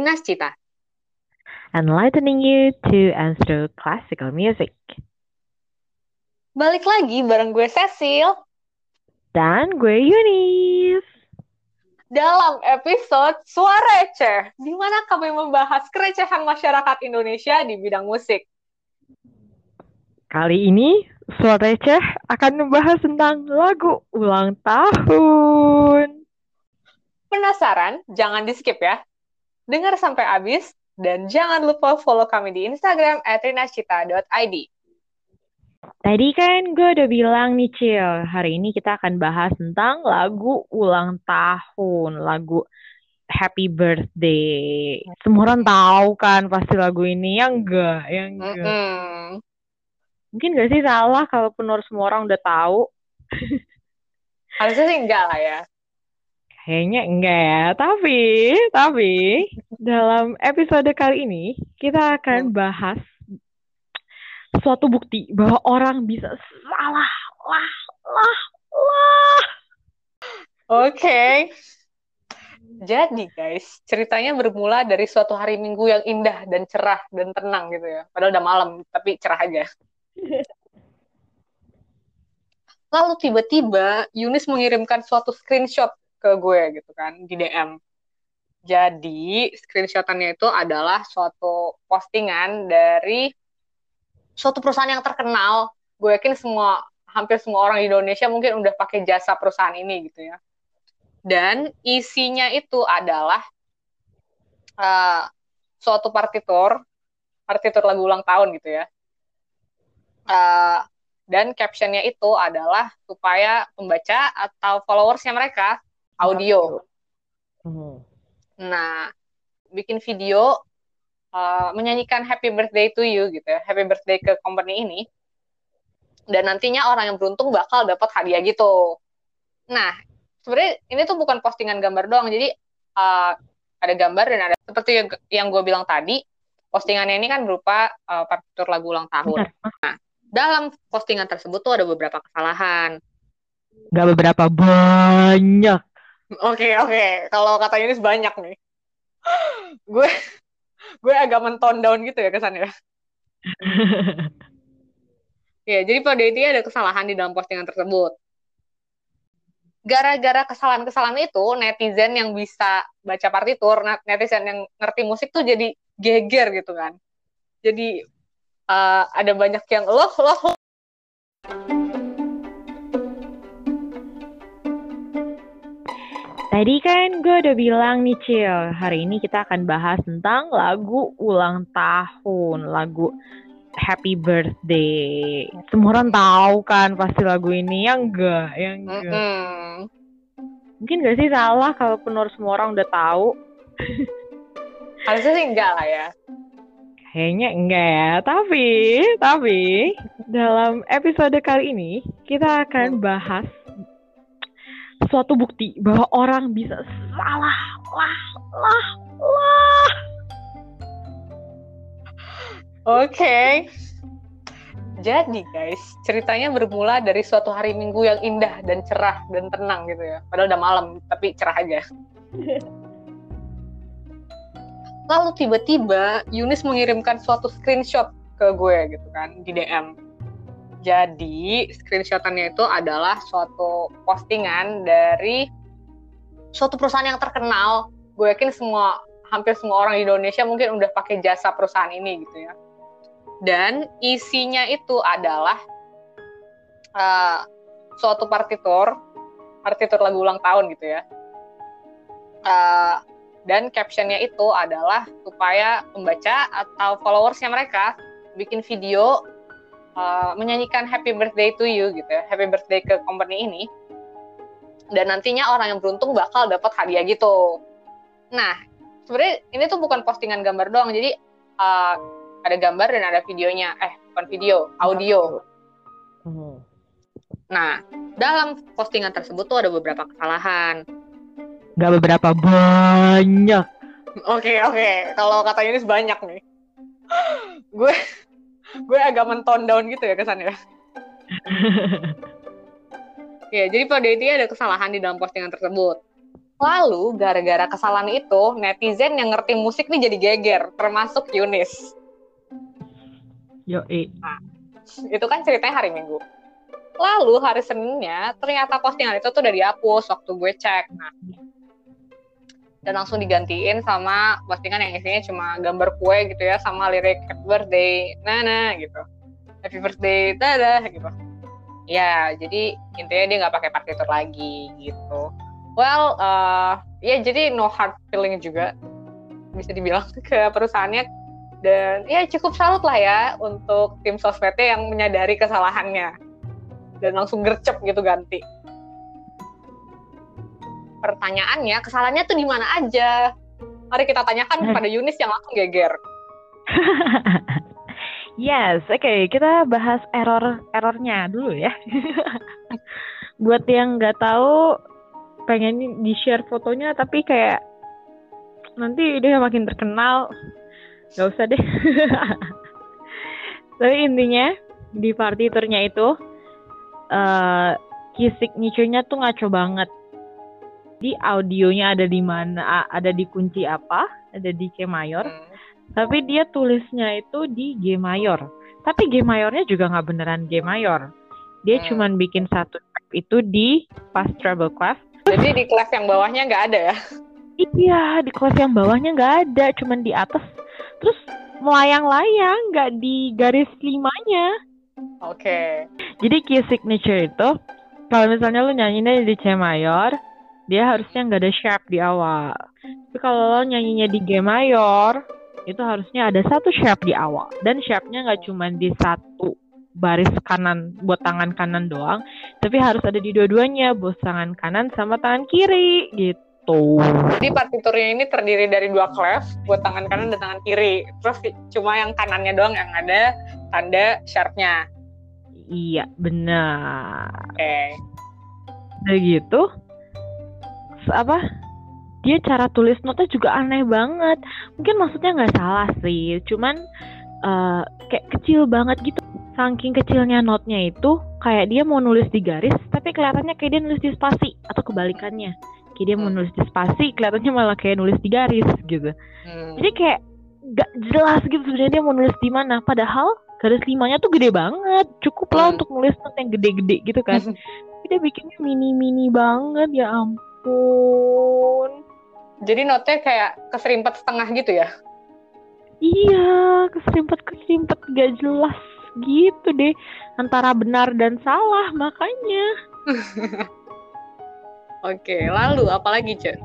Rinas Cita. enlightening you to and through classical music. Balik lagi bareng gue Cecil Dan gue Yunis. dalam episode Suara Receh, di mana kami membahas kerecehan masyarakat Indonesia di bidang musik. Kali ini, Suara Receh akan membahas tentang lagu ulang tahun. Penasaran? Jangan di-skip ya. Dengar sampai habis, dan jangan lupa follow kami di Instagram at rinascita.id. Tadi kan gue udah bilang nih Cil, hari ini kita akan bahas tentang lagu ulang tahun, lagu Happy Birthday. Semua orang tahu kan pasti lagu ini, ya enggak, ya enggak. Mm-mm. Mungkin gak sih salah kalaupun harus semua orang udah tahu? Harusnya sih enggak lah ya. Kayaknya enggak ya, tapi, tapi dalam episode kali ini kita akan bahas suatu bukti bahwa orang bisa salah, lah, lah, lah. Oke. Jadi guys, ceritanya bermula dari suatu hari Minggu yang indah dan cerah dan tenang gitu ya. Padahal udah malam, tapi cerah aja. Lalu tiba-tiba Yunis mengirimkan suatu screenshot ke gue gitu kan di DM. Jadi screenshotannya itu adalah suatu postingan dari suatu perusahaan yang terkenal. Gue yakin semua hampir semua orang di Indonesia mungkin udah pakai jasa perusahaan ini gitu ya. Dan isinya itu adalah uh, suatu partitur, partitur lagu ulang tahun gitu ya. Uh, dan captionnya itu adalah supaya pembaca atau followersnya mereka audio. Hmm. Nah, bikin video uh, menyanyikan Happy Birthday to you gitu ya, Happy Birthday ke company ini. Dan nantinya orang yang beruntung bakal dapat hadiah gitu. Nah, sebenarnya ini tuh bukan postingan gambar doang, jadi uh, ada gambar dan ada seperti yang, yang gue bilang tadi, postingannya ini kan berupa uh, partitur lagu ulang tahun. Bentar. Dalam postingan tersebut tuh ada beberapa kesalahan. Gak beberapa banyak. Oke oke, kalau kata Yunis banyak nih. gue gue agak menton down gitu ya kesannya. Ya, jadi pada intinya ada kesalahan di dalam postingan tersebut. Gara-gara kesalahan-kesalahan itu, netizen yang bisa baca partitur, netizen yang ngerti musik tuh jadi geger gitu kan. Jadi uh, ada banyak yang loh loh Tadi kan gue udah bilang nih Cil, hari ini kita akan bahas tentang lagu ulang tahun, lagu Happy Birthday. Semua orang tahu kan pasti lagu ini, ya enggak, ya enggak. Mm-mm. Mungkin gak sih salah kalaupun harus semua orang udah tahu? harusnya sih enggak lah ya. Kayaknya enggak ya, tapi, tapi dalam episode kali ini kita akan bahas suatu bukti bahwa orang bisa salah, lah, lah, lah. Oke. Jadi guys, ceritanya bermula dari suatu hari Minggu yang indah dan cerah dan tenang gitu ya. Padahal udah malam, tapi cerah aja. Lalu tiba-tiba Yunis mengirimkan suatu screenshot ke gue gitu kan di DM. Jadi screenshotannya itu adalah suatu postingan dari suatu perusahaan yang terkenal. Gue yakin semua hampir semua orang di Indonesia mungkin udah pakai jasa perusahaan ini gitu ya. Dan isinya itu adalah uh, suatu partitur, partitur lagu ulang tahun gitu ya. Uh, dan captionnya itu adalah supaya pembaca atau followersnya mereka bikin video uh, menyanyikan Happy Birthday to you gitu ya, Happy Birthday ke company ini. Dan nantinya orang yang beruntung bakal dapat hadiah gitu. Nah, sebenarnya ini tuh bukan postingan gambar doang, jadi uh, ada gambar dan ada videonya. Eh, bukan video, audio. Hmm. Nah, dalam postingan tersebut tuh ada beberapa kesalahan. Gak beberapa banyak. Oke oke, kalau kata Yunis banyak nih. gue gue agak menton down gitu ya kesannya. Ya, jadi pada intinya ada kesalahan di dalam postingan tersebut. Lalu gara-gara kesalahan itu, netizen yang ngerti musik nih jadi geger, termasuk Yunis. Yo, eh. Nah, itu kan ceritanya hari Minggu. Lalu hari Seninnya, ternyata postingan itu tuh udah dihapus waktu gue cek. Nah, dan langsung digantiin sama postingan yang isinya cuma gambar kue gitu ya, sama lirik happy birthday, nana gitu. Happy birthday, dadah gitu. Ya, jadi intinya dia nggak pakai partitur lagi gitu well uh, ya jadi no hard feeling juga bisa dibilang ke perusahaannya dan ya cukup salut lah ya untuk tim sosmednya yang menyadari kesalahannya dan langsung gercep gitu ganti pertanyaannya kesalahannya tuh di mana aja? Mari kita tanyakan kepada Yunis yang langsung geger. Yes oke okay. kita bahas error errornya dulu ya. Buat yang nggak tahu pengen di share fotonya tapi kayak nanti dia makin terkenal nggak usah deh. Tapi intinya di partiturnya itu uh, key signature-nya tuh ngaco banget di audionya ada di mana ada di kunci apa ada di G mayor hmm. tapi dia tulisnya itu di G mayor tapi G mayornya juga nggak beneran G mayor dia hmm. cuman bikin satu itu di pas treble clef jadi di kelas yang bawahnya nggak ada ya? Iya, di kelas yang bawahnya nggak ada, cuman di atas. Terus melayang-layang, nggak di garis limanya. Oke. Okay. Jadi key signature itu, kalau misalnya lu nyanyinya di C mayor, dia harusnya nggak ada sharp di awal. Tapi kalau lo nyanyinya di G mayor, itu harusnya ada satu sharp di awal. Dan sharpnya nggak cuma di satu baris kanan buat tangan kanan doang, tapi harus ada di dua-duanya, buat tangan kanan sama tangan kiri gitu. Jadi partiturnya ini terdiri dari dua clef buat tangan kanan dan tangan kiri. Terus cuma yang kanannya doang yang ada tanda sharpnya. Iya, benar. Oke. Okay. Udah gitu, apa dia cara tulis notnya juga aneh banget. Mungkin maksudnya nggak salah sih, cuman uh, kayak kecil banget gitu saking kecilnya notnya itu kayak dia mau nulis di garis tapi kelihatannya kayak dia nulis di spasi atau kebalikannya kayak dia mau hmm. nulis di spasi kelihatannya malah kayak nulis di garis gitu hmm. jadi kayak gak jelas gitu sebenarnya dia mau nulis di mana padahal garis limanya tuh gede banget cukup lah hmm. untuk nulis not yang gede-gede gitu kan dia bikinnya mini-mini banget ya ampun jadi notnya kayak keserimpet setengah gitu ya iya keserimpet keserimpet gak jelas gitu deh antara benar dan salah makanya. Oke, lalu apa lagi Cek?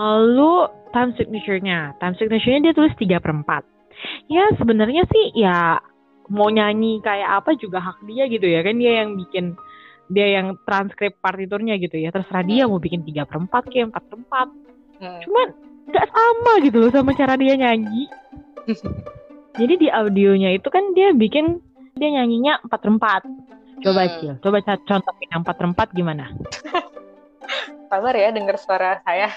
Lalu time signature-nya. Time signature-nya dia tulis 3 per 4. Ya sebenarnya sih ya mau nyanyi kayak apa juga hak dia gitu ya kan dia yang bikin dia yang transkrip partiturnya gitu ya terserah dia mau bikin 3 per 4 kayak 4 per 4 hmm. cuman nggak sama gitu loh sama cara dia nyanyi Jadi di audionya itu kan dia bikin dia nyanyinya empat rempat. Coba hmm. Cil, coba contohin yang empat rempat gimana? Sabar ya dengar suara saya.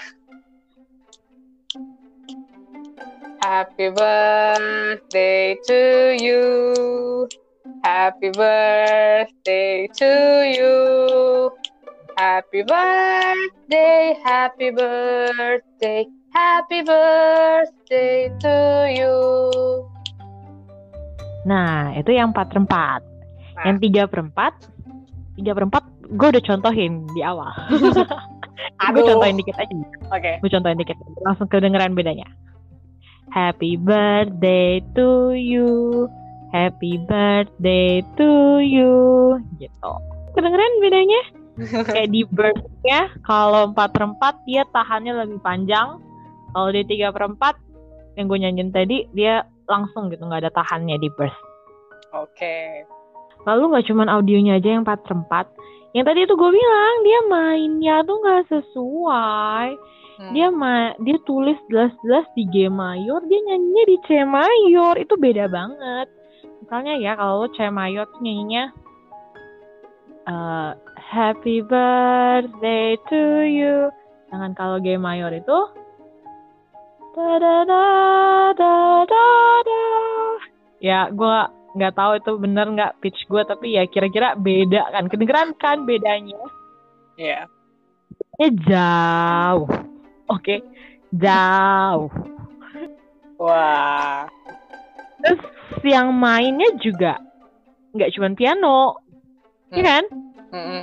Happy birthday to you. Happy birthday to you. Happy birthday, happy birthday, happy birthday to you. Nah, itu yang 4 per 4. Nah. Yang 3 per 4, 3 per 4 gue udah contohin di awal. gue contohin dikit aja. Oke. Okay. Gue contohin dikit. Langsung kedengeran bedanya. Happy birthday to you. Happy birthday to you. Gitu. Kedengeran bedanya? Kayak di burst-nya, kalau 4 per 4 dia tahannya lebih panjang. Kalau di 3 per 4, yang gue nyanyiin tadi, dia langsung gitu nggak ada tahannya di burst. Oke. Okay. Lalu nggak cuma audionya aja yang 4 per 4. Yang tadi itu gue bilang dia mainnya tuh nggak sesuai. Hmm. Dia ma dia tulis jelas-jelas di G mayor, dia nyanyinya di C mayor. Itu beda banget. Misalnya ya kalau lo C mayor tuh nyanyinya uh, Happy birthday to you. Sedangkan kalau G mayor itu da da da da da da ya gue nggak tahu itu bener nggak pitch gue tapi ya kira-kira beda kan kedengeran kan bedanya Iya. Yeah. Ya jauh. Oke, jauh. Wah. Terus yang mainnya juga nggak cuma piano, iya Hmm. kan? Mm-mm.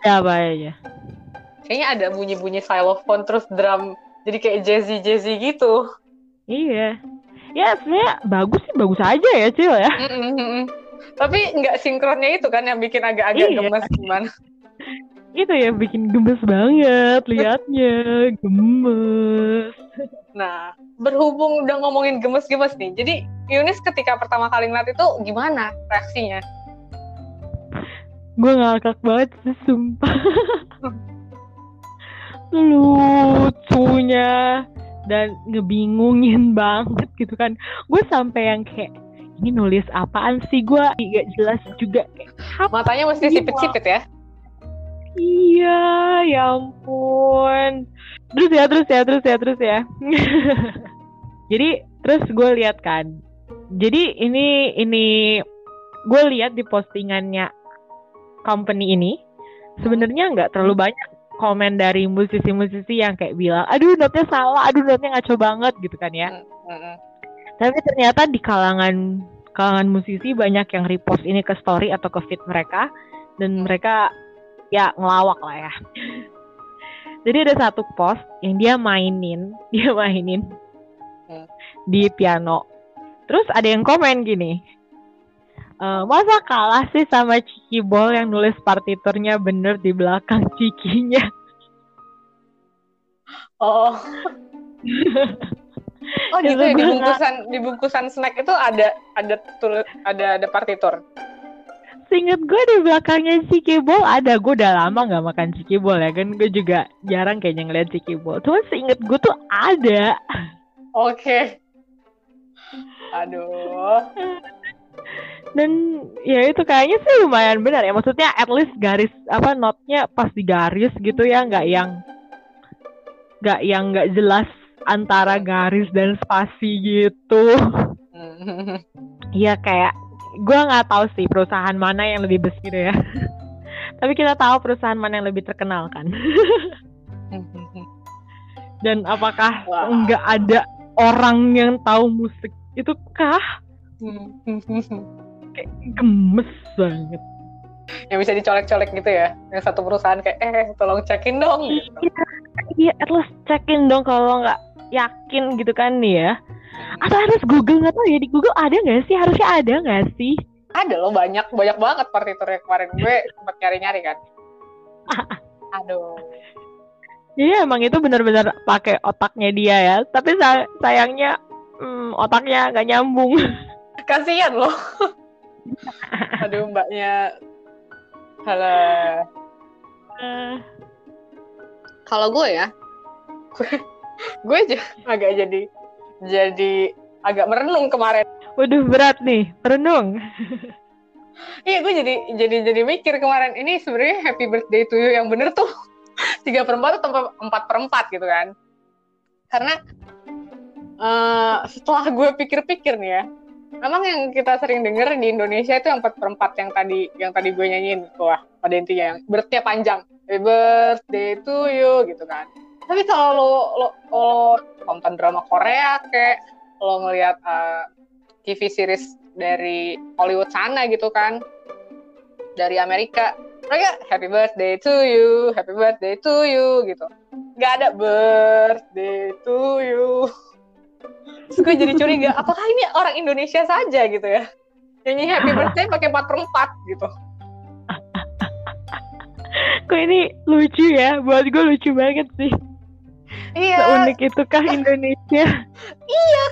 Ada apa aja? Kayaknya ada bunyi-bunyi xylophone terus drum jadi kayak jazzy jazzy gitu. Iya. Ya sebenarnya bagus sih bagus aja ya Cil ya. Mm-mm, mm-mm. Tapi nggak sinkronnya itu kan yang bikin agak-agak Iya. gemes gimana? Itu ya bikin gemes banget liatnya, gemes. Nah, berhubung udah ngomongin gemes-gemes nih, jadi Yunis ketika pertama kali ngeliat itu gimana reaksinya? Gue ngakak banget sih sumpah. Lucunya dan ngebingungin banget gitu kan. Gue sampai yang kayak ini nulis apaan sih gue gak jelas juga kayak Matanya mesti sipit-sipit ya? Iya, ya ampun. Terus ya, terus ya, terus ya, terus ya. Jadi terus gue lihat kan. Jadi ini ini gue lihat di postingannya company ini sebenarnya nggak terlalu banyak komen dari musisi-musisi yang kayak bilang, aduh notnya salah, aduh notnya ngaco banget gitu kan ya. Mm-mm. Tapi ternyata di kalangan kalangan musisi banyak yang repost ini ke story atau ke feed mereka dan mereka ya ngelawak lah ya. Jadi ada satu post yang dia mainin, dia mainin Hmm. di piano. Terus ada yang komen gini, "E, masa kalah sih sama Ciki Ball yang nulis partiturnya bener di belakang Cikinya. Oh. oh gitu ya di bungkusan di bungkusan snack itu ada ada tulis ada ada partitur. Seinget gue di belakangnya Ciki Ball ada, gue udah lama nggak makan Ciki Ball ya kan, gue juga jarang kayaknya ngeliat Ciki Ball. Cuma seinget gue tuh ada. Oke. Aduh. Dan ya itu kayaknya sih lumayan benar ya. Maksudnya at least garis apa notnya pas di garis gitu ya, nggak yang nggak yang nggak jelas antara garis dan spasi gitu. Iya kayak gue nggak tahu sih perusahaan mana yang lebih besar gitu ya. Tapi kita tahu perusahaan mana yang lebih terkenal kan. Dan apakah nggak ada orang yang tahu musik itu kah? Kayak gemes banget. yang bisa dicolek-colek gitu ya. Yang satu perusahaan kayak eh tolong cekin dong gitu. Iya, iya, at least cekin dong kalau nggak yakin gitu kan nih ya. Atau harus Google nggak tahu ya di Google ada nggak sih? Harusnya ada nggak sih? Ada loh banyak banyak banget partiturnya kemarin gue sempat nyari-nyari kan. Aduh. Jadi emang itu benar-benar pakai otaknya dia ya. Tapi sa- sayangnya hmm, otaknya nggak nyambung. Kasihan loh. Aduh mbaknya. Halah. Eh, Kalau gue ya, gue gue aja agak jadi jadi agak merenung kemarin. Waduh berat nih, renung. Iya gue jadi jadi jadi mikir kemarin ini sebenarnya happy birthday to you yang bener tuh tiga per empat atau empat per empat gitu kan? Karena eh, setelah gue pikir-pikir nih ya, memang yang kita sering denger di Indonesia itu yang empat per empat yang tadi yang tadi gue nyanyiin wah pada intinya yang birthday panjang. Happy birthday to you gitu kan. Tapi kalau lo, lo, lo nonton drama Korea kayak lo ngelihat eh, TV series dari Hollywood sana gitu kan dari Amerika mereka happy birthday to you happy birthday to you gitu. Nggak ada birthday to you terus gue jadi curiga apakah ini orang Indonesia saja gitu ya nyanyi happy birthday pakai 4 per 4 gitu Kok ini lucu ya? Buat gue lucu banget sih. iya Seunik itu kah Indonesia?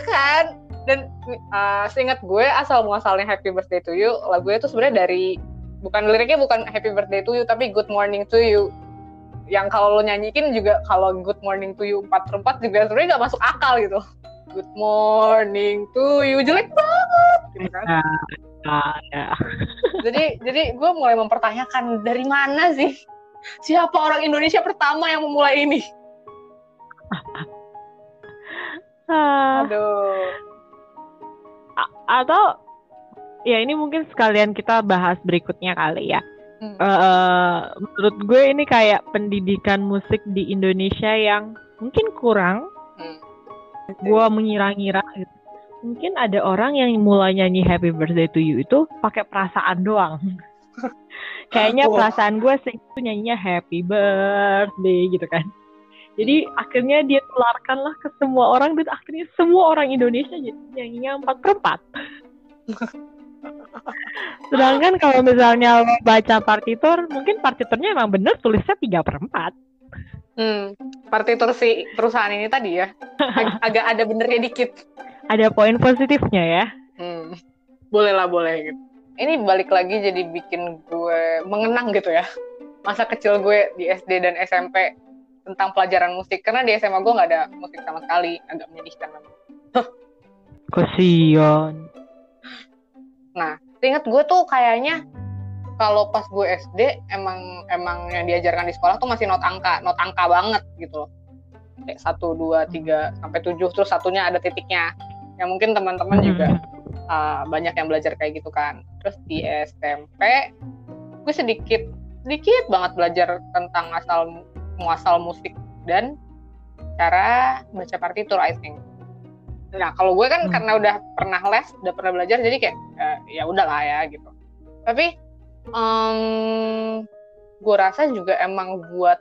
kan dan uh, seingat gue asal muasalnya Happy Birthday to You lagunya itu sebenarnya dari bukan liriknya bukan Happy Birthday to You tapi Good Morning to You yang kalau lo nyanyikin juga kalau Good Morning to You 4 per 4 juga sebenarnya nggak masuk akal gitu Good morning to you jelek banget gitu kan. Ah, ya. jadi jadi gue mulai mempertanyakan dari mana sih siapa orang Indonesia pertama yang memulai ini Ah, aduh a- atau ya ini mungkin sekalian kita bahas berikutnya kali ya. uh, menurut gue ini kayak pendidikan musik di Indonesia yang mungkin kurang. Hmm. Gue mengira-ngira gitu. Mungkin ada orang yang mulai nyanyi Happy Birthday to You itu pakai perasaan doang. Kayaknya oh. perasaan gue sih itu nyanyinya Happy Birthday gitu kan. Jadi akhirnya dia tularkan lah ke semua orang dan akhirnya semua orang Indonesia jadi nyanyinya empat per empat. Sedangkan kalau misalnya lo baca partitur, mungkin partiturnya emang bener tulisnya tiga per empat. Hmm, partitur si perusahaan ini tadi ya, Ag agak ada benernya dikit. Ada poin positifnya ya. Hmm, boleh lah boleh gitu. Ini balik lagi jadi bikin gue mengenang gitu ya. Masa kecil gue di SD dan SMP tentang pelajaran musik karena di SMA gue nggak ada musik sama sekali agak menyedihkan kasian Nah, inget gue tuh kayaknya kalau pas gue SD emang emang yang diajarkan di sekolah tuh masih not angka, not angka banget gitu loh. Kayak satu, dua, tiga, sampai tujuh, terus satunya ada titiknya. Yang mungkin teman-teman juga uh, banyak yang belajar kayak gitu kan. Terus di SMP, gue sedikit, sedikit banget belajar tentang asal muasal musik dan cara baca partitur, I think. Nah kalau gue kan hmm. karena udah pernah les, udah pernah belajar, jadi kayak uh, ya udahlah ya gitu. Tapi um, gue rasa juga emang buat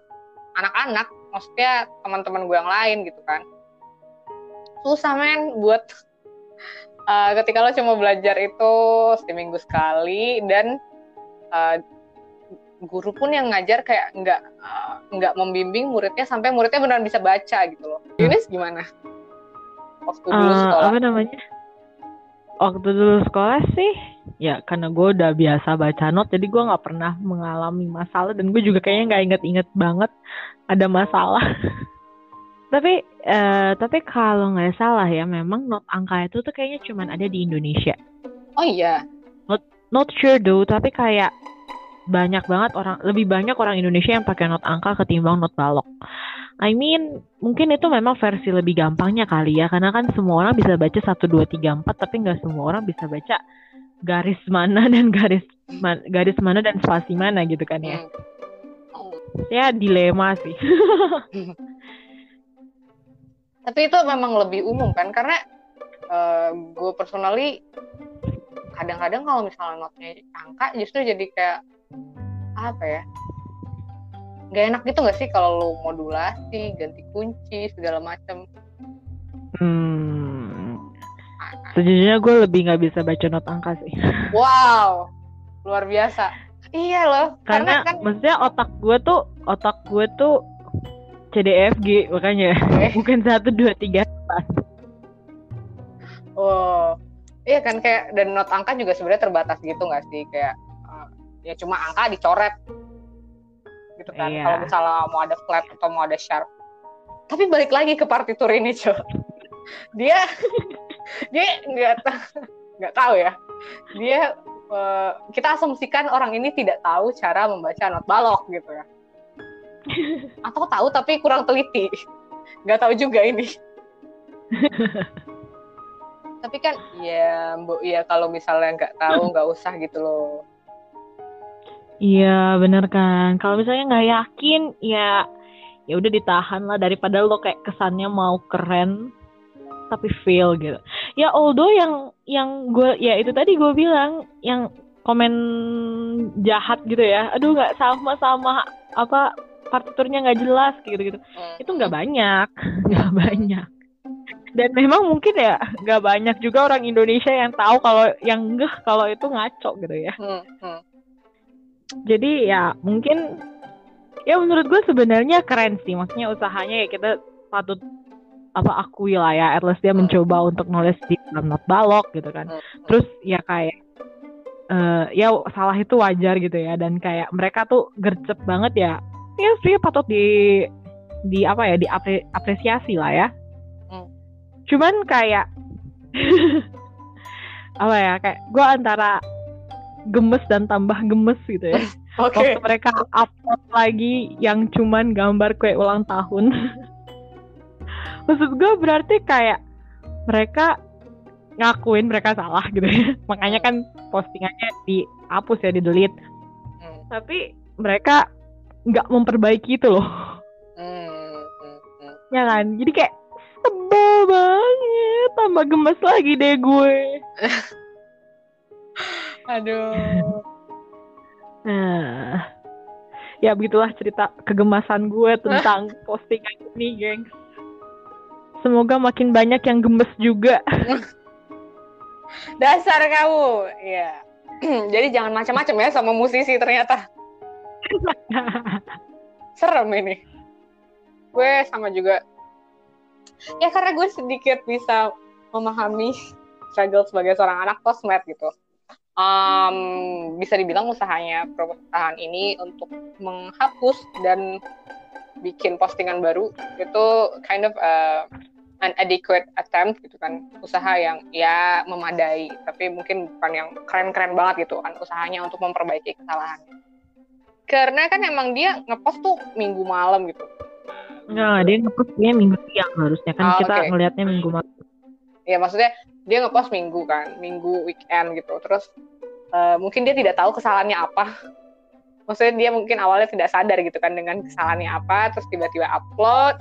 anak-anak, maksudnya teman-teman gue yang lain gitu kan, susah men buat uh, ketika lo cuma belajar itu seminggu sekali dan uh, guru pun yang ngajar kayak nggak uh, nggak membimbing muridnya sampai muridnya benar bisa baca gitu loh. Ini gimana? waktu dulu uh, sekolah? Apa namanya? Waktu dulu sekolah sih, ya karena gue udah biasa baca not, jadi gue nggak pernah mengalami masalah dan gue juga kayaknya nggak inget-inget banget ada masalah. tapi uh, tapi kalau nggak salah ya, memang not angka itu tuh kayaknya cuma ada di Indonesia. Oh iya. Not not sure though, tapi kayak banyak banget orang lebih banyak orang Indonesia yang pakai not angka ketimbang not balok. I mean, mungkin itu memang versi lebih gampangnya kali ya, karena kan semua orang bisa baca satu dua tiga empat, tapi nggak semua orang bisa baca garis mana dan garis ma garis mana dan spasi mana gitu kan ya. Ya dilema sih. tapi itu memang lebih umum kan, karena uh, gue personally kadang-kadang kalau misalnya notnya angka justru jadi kayak apa ya nggak enak gitu nggak sih kalau lo modulasi ganti kunci segala macam hmm sejujurnya gue lebih nggak bisa baca not angka sih. Wow luar biasa. Iya loh karena, karena kan maksudnya otak gue tuh otak gue tuh CDFG makanya. Okay. bukan satu dua tiga empat. Oh iya kan kayak dan not angka juga sebenarnya terbatas gitu nggak sih? Kayak uh, ya cuma angka dicoret gitu kan. Iya. kalau misalnya mau ada flat atau mau ada sharp. Tapi balik lagi ke partitur ini cow dia dia nggak nggak tahu ya. Dia uh, kita asumsikan orang ini tidak tahu cara membaca not balok gitu ya. Atau tahu tapi kurang teliti. Nggak tahu juga ini. Tapi kan ya bu ya kalau misalnya nggak tahu nggak usah gitu loh Iya bener kan. Kalau misalnya nggak yakin, ya ya udah ditahan lah daripada lo kayak kesannya mau keren tapi fail gitu. Ya although yang yang gue ya itu tadi gue bilang yang komen jahat gitu ya. Aduh nggak sama sama apa partiturnya nggak jelas gitu gitu. Hmm. Itu nggak banyak, nggak banyak. Dan memang mungkin ya nggak banyak juga orang Indonesia yang tahu kalau yang enggak kalau itu ngaco gitu ya. Hmm, hmm jadi ya mungkin ya menurut gue sebenarnya keren sih. Maksudnya usahanya ya kita patut apa akui lah ya. At least dia mencoba untuk nulis di dalam not balok gitu kan. Terus ya kayak uh, ya salah itu wajar gitu ya. Dan kayak mereka tuh gercep banget ya. Ya sih patut di di apa ya di apresiasi lah ya. Hmm. cuman kayak apa ya kayak gue antara gemes dan tambah gemes gitu ya. Okay. Waktu mereka upload lagi yang cuman gambar kue ulang tahun. Maksud gue berarti kayak mereka ngakuin mereka salah gitu ya. Makanya kan postingannya dihapus ya, di delete. Hmm. tapi mereka nggak memperbaiki itu loh Hmm, hmm, hmm. ya kan jadi kayak sebel banget tambah gemes lagi deh gue Aduh. nah ya begitulah cerita kegemasan gue tentang postingan ini gengs semoga makin banyak yang gemes juga Dasar kamu. Iya. Jadi jangan macam-macam ya sama musisi ternyata. Serem ini. Gue sama juga. Ya karena gue sedikit bisa memahami struggle sebagai seorang anak kosmet gitu. Um, bisa dibilang usahanya perusahaan ini untuk menghapus dan bikin postingan baru itu kind of uh, an adequate attempt gitu kan. Usaha yang ya memadai tapi mungkin bukan yang keren-keren banget gitu kan usahanya untuk memperbaiki kesalahannya karena kan emang dia ngepost tuh minggu malam gitu. Nggak, dia ngepost dia minggu siang harusnya kan. Oh, kita oke. ngelihatnya minggu malam. Ya maksudnya dia ngepost minggu kan minggu weekend gitu. Terus eh, mungkin dia tidak tahu kesalahannya apa. Maksudnya dia mungkin awalnya tidak sadar gitu kan dengan kesalahannya apa terus tiba-tiba upload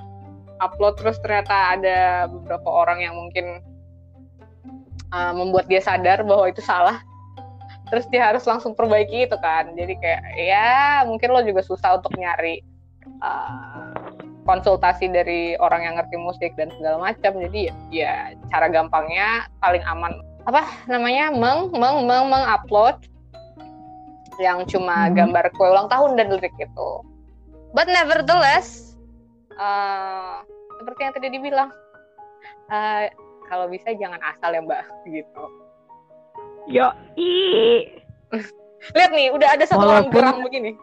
upload terus ternyata ada beberapa orang yang mungkin eh, membuat dia sadar bahwa itu salah. Terus dia harus langsung perbaiki itu kan. Jadi kayak ya mungkin lo juga susah untuk nyari eh, konsultasi dari orang yang ngerti musik dan segala macam. Jadi ya, cara gampangnya paling aman. Apa namanya? Meng meng meng meng upload yang cuma Mhm. gambar kue ulang tahun dan lirik itu. But nevertheless eh, seperti yang tadi dibilang eh, kalau bisa jangan asal ya mbak gitu. Yo i lihat nih udah ada satu orang geram begini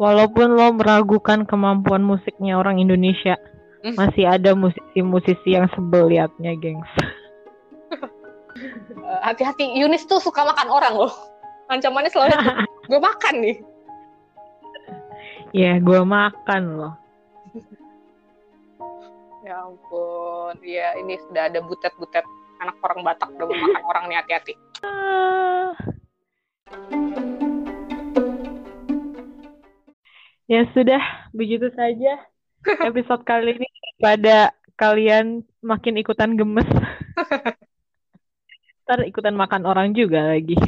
walaupun lo meragukan kemampuan musiknya orang Indonesia Hmm. masih ada musisi-musisi yang sebel liatnya gengs. Eh, hati-hati Yunis tuh suka makan orang loh. Ancamannya selalu gue makan nih. Ya gue makan loh. Ya ampun, ya ini sudah ada butet-butet anak orang Batak udah makan orang nih hati-hati. Ya sudah, begitu saja episode kali ini pada kalian makin ikutan gemes. Ntar ikutan makan orang juga lagi.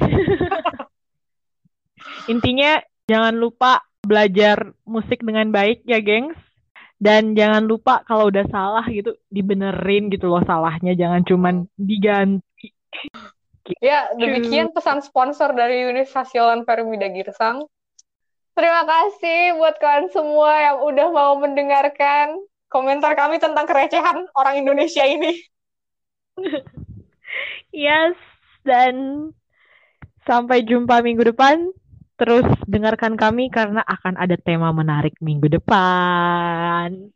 Intinya jangan lupa belajar musik dengan baik ya, gengs. Dan jangan lupa kalau udah salah gitu dibenerin gitu loh salahnya, jangan cuman diganti. Ya, demikian pesan sponsor dari Yunis Hasiolan Permida Girsang. Terima kasih buat kalian semua yang udah mau mendengarkan komentar kami tentang kerecehan orang Indonesia ini. Yes, dan sampai jumpa minggu depan. Terus dengarkan kami karena akan ada tema menarik minggu depan.